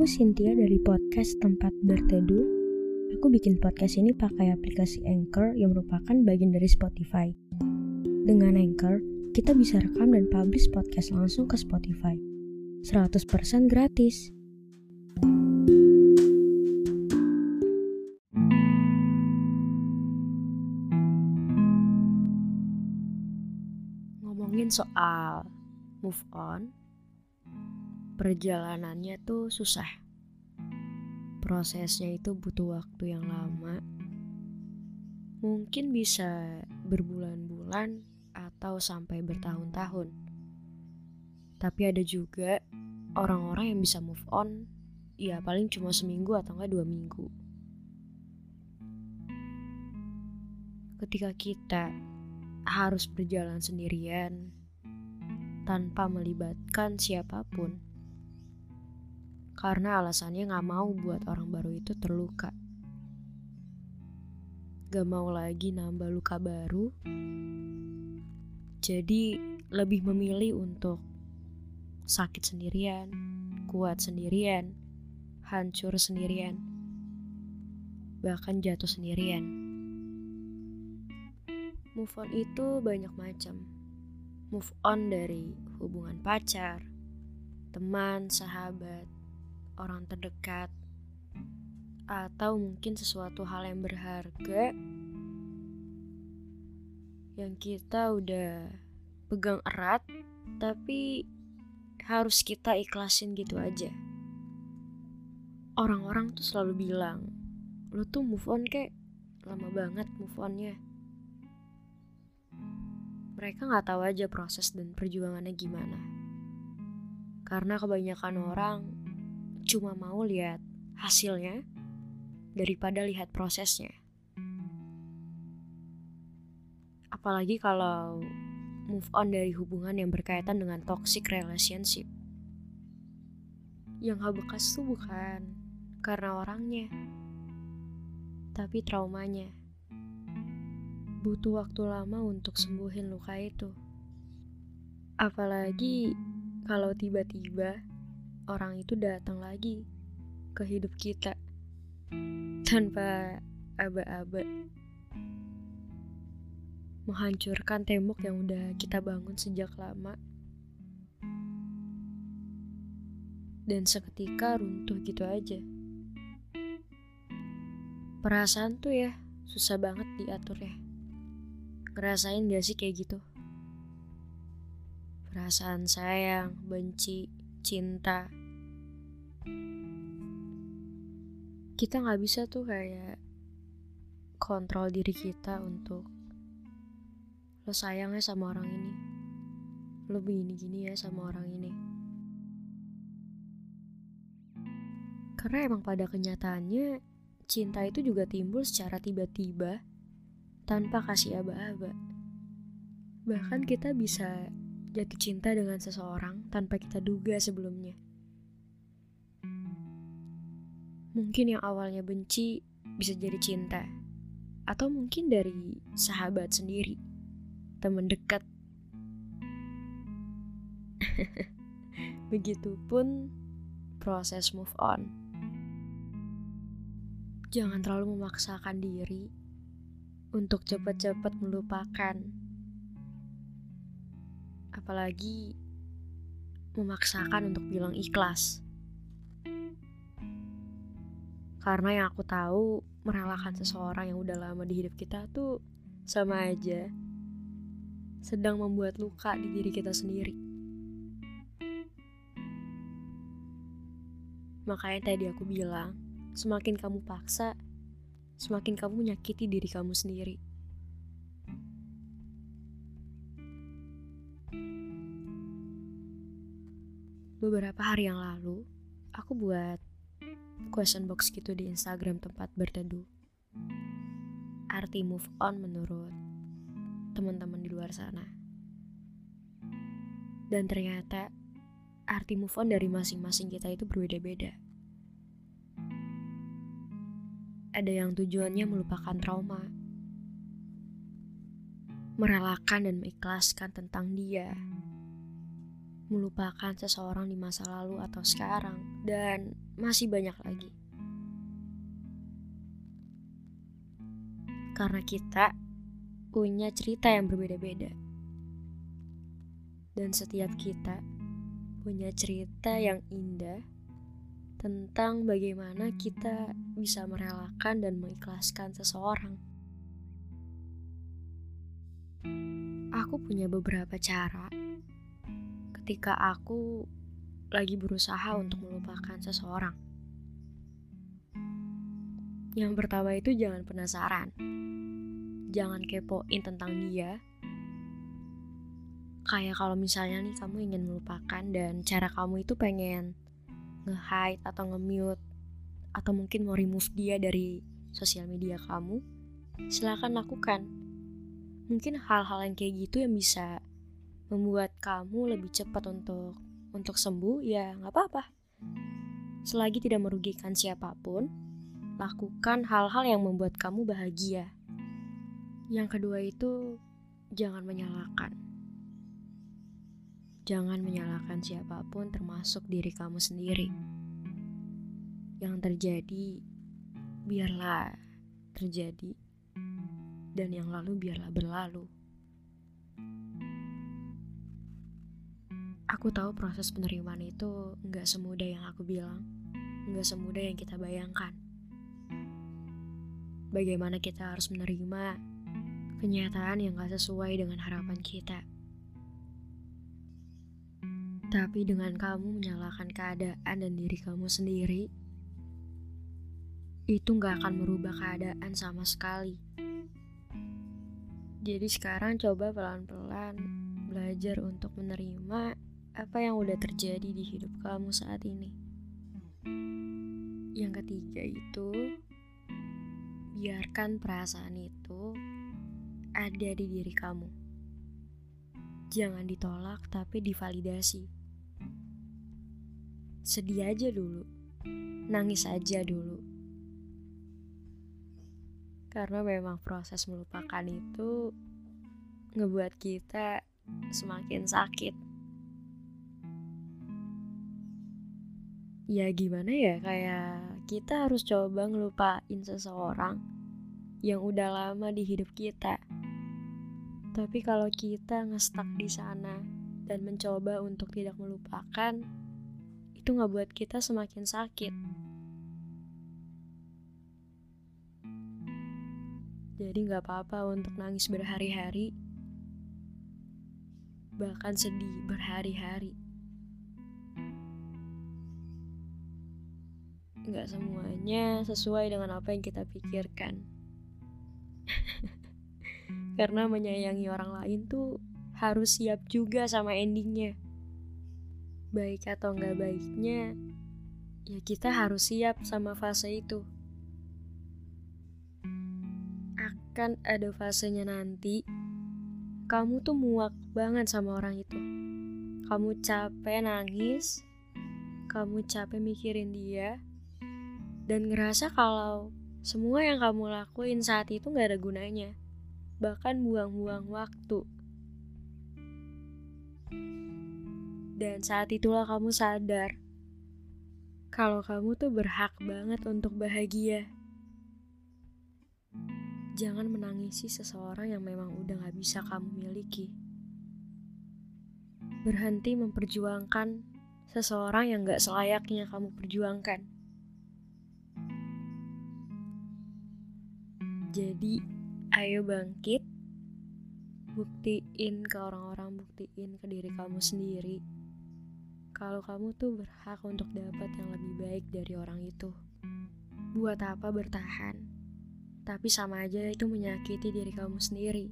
Aku Cynthia dari podcast Tempat Berteduh. Aku bikin podcast ini pakai aplikasi Anchor yang merupakan bagian dari Spotify. Dengan Anchor, kita bisa rekam dan publish podcast langsung ke Spotify. 100% gratis. Ngomongin soal move on, perjalanannya tuh susah. Prosesnya itu butuh waktu yang lama. Mungkin bisa berbulan-bulan atau sampai bertahun-tahun. Tapi ada juga orang-orang yang bisa move on ya paling cuma seminggu atau enggak dua minggu. Ketika kita harus berjalan sendirian tanpa melibatkan siapa pun, karena alasannya gak mau buat orang baru itu terluka. Gak mau lagi nambah luka baru, jadi lebih memilih untuk sakit sendirian, kuat sendirian, hancur sendirian, bahkan jatuh sendirian. Move on itu banyak macam. Move on dari hubungan pacar, teman, sahabat, orang terdekat, atau mungkin sesuatu hal yang berharga yang kita udah pegang erat, tapi harus kita ikhlasin gitu aja. Orang-orang tuh selalu bilang, lu tuh move on kek, lama banget move onnya. Mereka nggak tahu aja proses dan perjuangannya gimana. Karena kebanyakan orang cuma mau lihat hasilnya daripada lihat prosesnya. Apalagi kalau move on dari hubungan yang berkaitan dengan toxic relationship. Yang gak bekas tuh bukan karena orangnya, tapi traumanya. Butuh waktu lama untuk sembuhin luka itu. Apalagi kalau tiba-tiba orang itu datang lagi ke hidup kita tanpa aba-aba. Menghancurkan tembok yang udah kita bangun sejak lama. Dan seketika runtuh gitu aja. Perasaan tuh ya susah banget diatur ya. Ngerasain gak sih kayak gitu? Perasaan sayang, benci, cinta, kita nggak bisa tuh kayak kontrol diri kita untuk lo sayangnya sama orang ini. Lo begini-gini ya sama orang ini. Karena emang pada kenyataannya cinta itu juga timbul secara tiba-tiba tanpa kasih aba-aba. Bahkan kita bisa jatuh cinta dengan seseorang tanpa kita duga sebelumnya Mungkin yang awalnya benci bisa jadi cinta. Atau mungkin dari sahabat sendiri, teman dekat. Begitupun proses move on. Jangan terlalu memaksakan diri untuk cepat-cepat melupakan. Apalagi memaksakan untuk bilang ikhlas. Karena yang aku tahu, merelakan seseorang yang udah lama di hidup kita tuh sama aja sedang membuat luka di diri kita sendiri. Makanya tadi aku bilang, semakin kamu paksa, semakin kamu menyakiti diri kamu sendiri. Beberapa hari yang lalu, aku buat question box gitu di Instagram tempat berteduh. Arti move on menurut teman-teman di luar sana. Dan ternyata arti move on dari masing-masing kita itu berbeda-beda. Ada yang tujuannya melupakan trauma, merelakan dan mengikhlaskan tentang dia, melupakan seseorang di masa lalu atau sekarang, dan masih banyak lagi. Karena kita punya cerita yang berbeda-beda, dan setiap kita punya cerita yang indah tentang bagaimana kita bisa merelakan dan mengikhlaskan seseorang. Aku punya beberapa cara ketika aku lagi berusaha untuk melupakan seseorang. Yang pertama itu jangan penasaran. Jangan kepoin tentang dia. Kayak kalau misalnya nih kamu ingin melupakan dan cara kamu itu pengen nge-hide atau nge-mute atau mungkin mau remove dia dari sosial media kamu, silahkan lakukan. Mungkin hal-hal yang kayak gitu yang bisa membuat kamu lebih cepat untuk untuk sembuh ya nggak apa-apa. Selagi tidak merugikan siapa pun, lakukan hal-hal yang membuat kamu bahagia. Yang kedua itu jangan menyalahkan. Jangan menyalahkan siapa pun termasuk diri kamu sendiri. Yang terjadi biarlah terjadi dan yang lalu biarlah berlalu. Aku tahu proses penerimaan itu nggak semudah yang aku bilang, nggak semudah yang kita bayangkan. Bagaimana kita harus menerima kenyataan yang gak sesuai dengan harapan kita. Tapi dengan kamu menyalahkan keadaan dan diri kamu sendiri, itu gak akan merubah keadaan sama sekali. Jadi sekarang coba pelan-pelan belajar untuk menerima apa yang udah terjadi di hidup kamu saat ini. Yang ketiga itu, biarkan perasaan itu ada di diri kamu. Jangan ditolak, tapi divalidasi. Sedih aja dulu, nangis aja dulu. Karena memang proses melupakan itu ngebuat kita semakin sakit. Ya gimana ya kayak kita harus coba ngelupain seseorang yang udah lama di hidup kita. Tapi kalau kita ngestak di sana dan mencoba untuk tidak melupakan, itu nggak buat kita semakin sakit. Jadi nggak apa-apa untuk nangis berhari-hari, bahkan sedih berhari-hari. Nggak semuanya sesuai dengan apa yang kita pikirkan. Karena menyayangi orang lain tuh harus siap juga sama endingnya. Baik atau nggak baiknya, ya kita harus siap sama fase itu. Akan ada fasenya nanti, kamu tuh muak banget sama orang itu. Kamu capek nangis, kamu capek mikirin dia, dan ngerasa kalau semua yang kamu lakuin saat itu gak ada gunanya, bahkan buang-buang waktu. Dan saat itulah kamu sadar kalau kamu tuh berhak banget untuk bahagia. Jangan menangisi seseorang yang memang udah gak bisa kamu miliki. Berhenti memperjuangkan seseorang yang gak selayaknya kamu perjuangkan. Jadi, ayo bangkit, buktiin ke orang-orang, buktiin ke diri kamu sendiri. Kalau kamu tuh berhak untuk dapat yang lebih baik dari orang itu. Buat apa bertahan? Tapi sama aja itu menyakiti diri kamu sendiri.